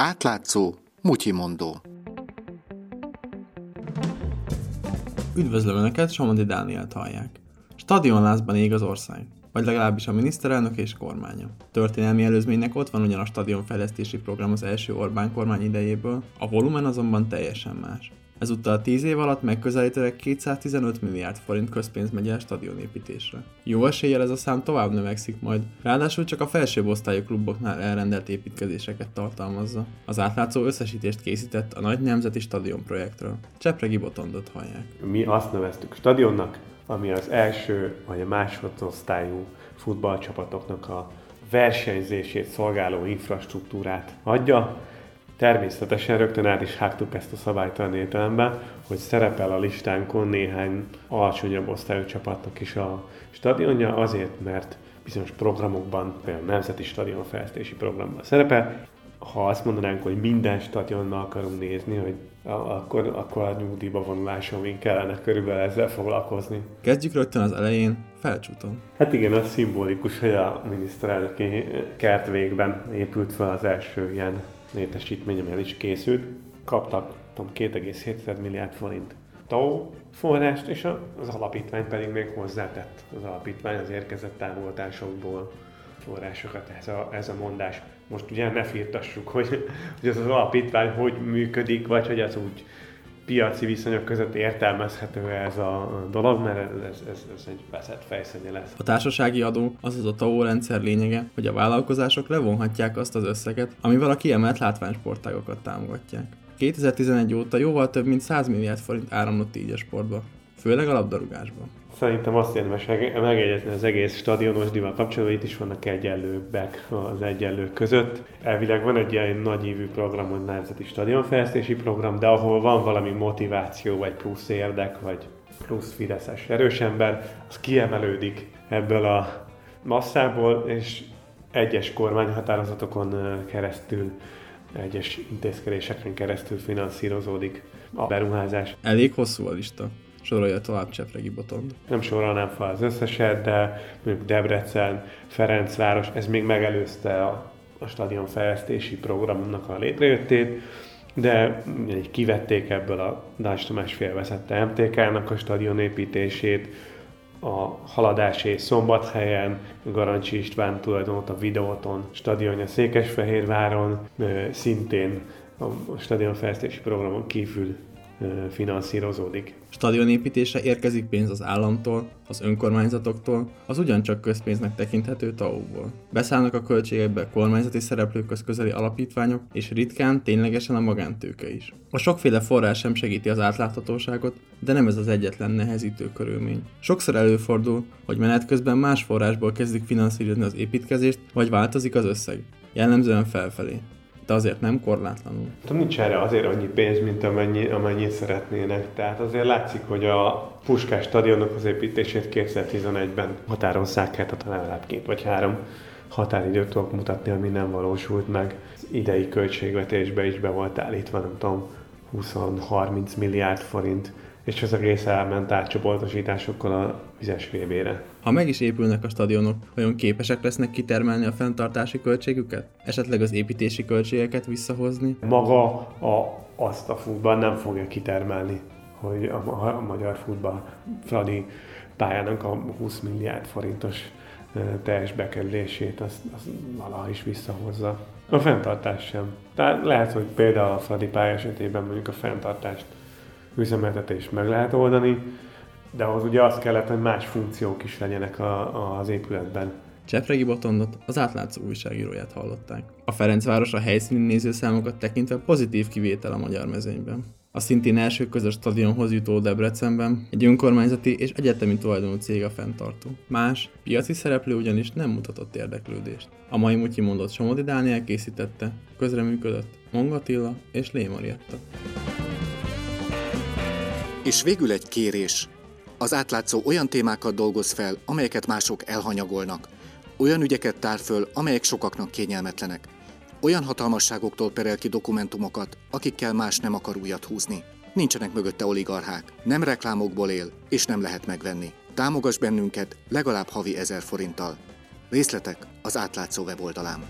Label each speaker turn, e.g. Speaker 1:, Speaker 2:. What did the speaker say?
Speaker 1: Átlátszó, mutyimondó.
Speaker 2: Üdvözlöm Önöket, Somodi Dánielt hallják. Stadionlázban ég az ország, vagy legalábbis a miniszterelnök és kormánya. Történelmi előzménynek ott van ugyan a stadionfejlesztési program az első Orbán kormány idejéből, a volumen azonban teljesen más. Ezúttal 10 év alatt megközelítőleg 215 milliárd forint közpénz megy el stadionépítésre. Jó eséllyel ez a szám tovább növekszik majd, ráadásul csak a felsőbb osztályú kluboknál elrendelt építkezéseket tartalmazza. Az átlátszó összesítést készített a nagy nemzeti stadion projektről. Csepregi Botondot hallják.
Speaker 3: Mi azt neveztük stadionnak, ami az első vagy a másodosztályú futballcsapatoknak a versenyzését szolgáló infrastruktúrát adja, Természetesen rögtön át is hágtuk ezt a szabálytalan értelemben, hogy szerepel a listánkon néhány alacsonyabb osztályú csapatnak is a stadionja, azért, mert bizonyos programokban, például a Nemzeti Stadionfejlesztési Programban szerepel. Ha azt mondanánk, hogy minden stadionnal akarunk nézni, hogy akkor, akkor a nyugdíjba vonulásom kellene körülbelül ezzel foglalkozni.
Speaker 2: Kezdjük rögtön az elején, felcsúton.
Speaker 3: Hát igen, az szimbolikus, hogy a miniszterelnöki kertvégben épült fel az első ilyen létesítmény, ami el is készült, kaptak 2,7 milliárd forint TAO forrást, és az alapítvány pedig még hozzátett az alapítvány az érkezett támogatásokból forrásokat, ez a, ez a mondás. Most ugye ne firtassuk, hogy, hogy az az alapítvány hogy működik, vagy hogy az úgy piaci viszonyok között értelmezhető ez a dolog, mert ez, ez, ez egy veszett fejszönye lesz.
Speaker 2: A társasági adó, azaz a TAO rendszer lényege, hogy a vállalkozások levonhatják azt az összeget, amivel a kiemelt látványsportágokat támogatják. 2011 óta jóval több mint 100 milliárd forint áramlott így a sportba, főleg a labdarúgásba.
Speaker 3: Szerintem azt érdemes megjegyezni az egész stadionos divat kapcsolatban, itt is vannak egyenlőbbek az egyenlők között. Elvileg van egy ilyen nagyívű program, hogy Nemzeti Stadionfejlesztési Program, de ahol van valami motiváció, vagy plusz érdek, vagy plusz fideszes erős ember, az kiemelődik ebből a masszából, és egyes kormányhatározatokon keresztül, egyes intézkedéseken keresztül finanszírozódik a beruházás.
Speaker 2: Elég hosszú a lista sorolja tovább Csepregi Botond.
Speaker 3: Nem sorolnám fel az összeset, de mondjuk Debrecen, Ferencváros, ez még megelőzte a, a stadion fejlesztési programnak a létrejöttét, de kivették ebből a Dács Tamás félvezette MTK-nak a stadion építését, a haladásé Szombathelyen, Garancsi István tulajdonot a Videóton stadionja Székesfehérváron, szintén a stadionfejlesztési programon kívül finanszírozódik.
Speaker 2: Stadionépítésre érkezik pénz az államtól, az önkormányzatoktól, az ugyancsak közpénznek tekinthető TAU-ból. Beszállnak a költségekbe kormányzati szereplőköz közeli alapítványok, és ritkán ténylegesen a magántőke is. A sokféle forrás sem segíti az átláthatóságot, de nem ez az egyetlen nehezítő körülmény. Sokszor előfordul, hogy menet közben más forrásból kezdik finanszírozni az építkezést, vagy változik az összeg, jellemzően felfelé de azért nem korlátlanul.
Speaker 3: Nincs erre azért annyi pénz, mint amennyi, amennyit szeretnének. Tehát azért látszik, hogy a Puskás stadionnak az építését 2011-ben határozzák el, tehát legalább két vagy három határidőt tudok mutatni, ami nem valósult meg. Az idei költségvetésbe is be volt állítva, nem tudom, 20-30 milliárd forint és az egész elment átcsoportosításokkal a vizes VB-re.
Speaker 2: Ha meg is épülnek a stadionok, vajon képesek lesznek kitermelni a fenntartási költségüket? Esetleg az építési költségeket visszahozni?
Speaker 3: Maga a, azt a futball nem fogja kitermelni, hogy a, a, a magyar futball Fradi pályának a 20 milliárd forintos teljes bekerülését, azt, azt valaha is visszahozza. A fenntartás sem. Tehát lehet, hogy például a Fradi pálya esetében mondjuk a fenntartást üzemeltetést meg lehet oldani, de ahhoz ugye azt kellett, hogy más funkciók is legyenek a, a, az épületben.
Speaker 2: Csepregi Botondot az átlátszó újságíróját hallották. A Ferencváros a helyszíni nézőszámokat tekintve pozitív kivétel a magyar mezőnyben. A szintén első közös stadionhoz jutó Debrecenben egy önkormányzati és egyetemi tulajdonú cég a fenntartó. Más, piaci szereplő ugyanis nem mutatott érdeklődést. A mai mutyi mondott Somodi Dániel készítette, közreműködött Mongatilla és Lémarietta.
Speaker 1: És végül egy kérés. Az átlátszó olyan témákat dolgoz fel, amelyeket mások elhanyagolnak. Olyan ügyeket tár föl, amelyek sokaknak kényelmetlenek. Olyan hatalmasságoktól perel ki dokumentumokat, akikkel más nem akar újat húzni. Nincsenek mögötte oligarchák, nem reklámokból él, és nem lehet megvenni. Támogass bennünket legalább havi ezer forinttal. Részletek az átlátszó weboldalán.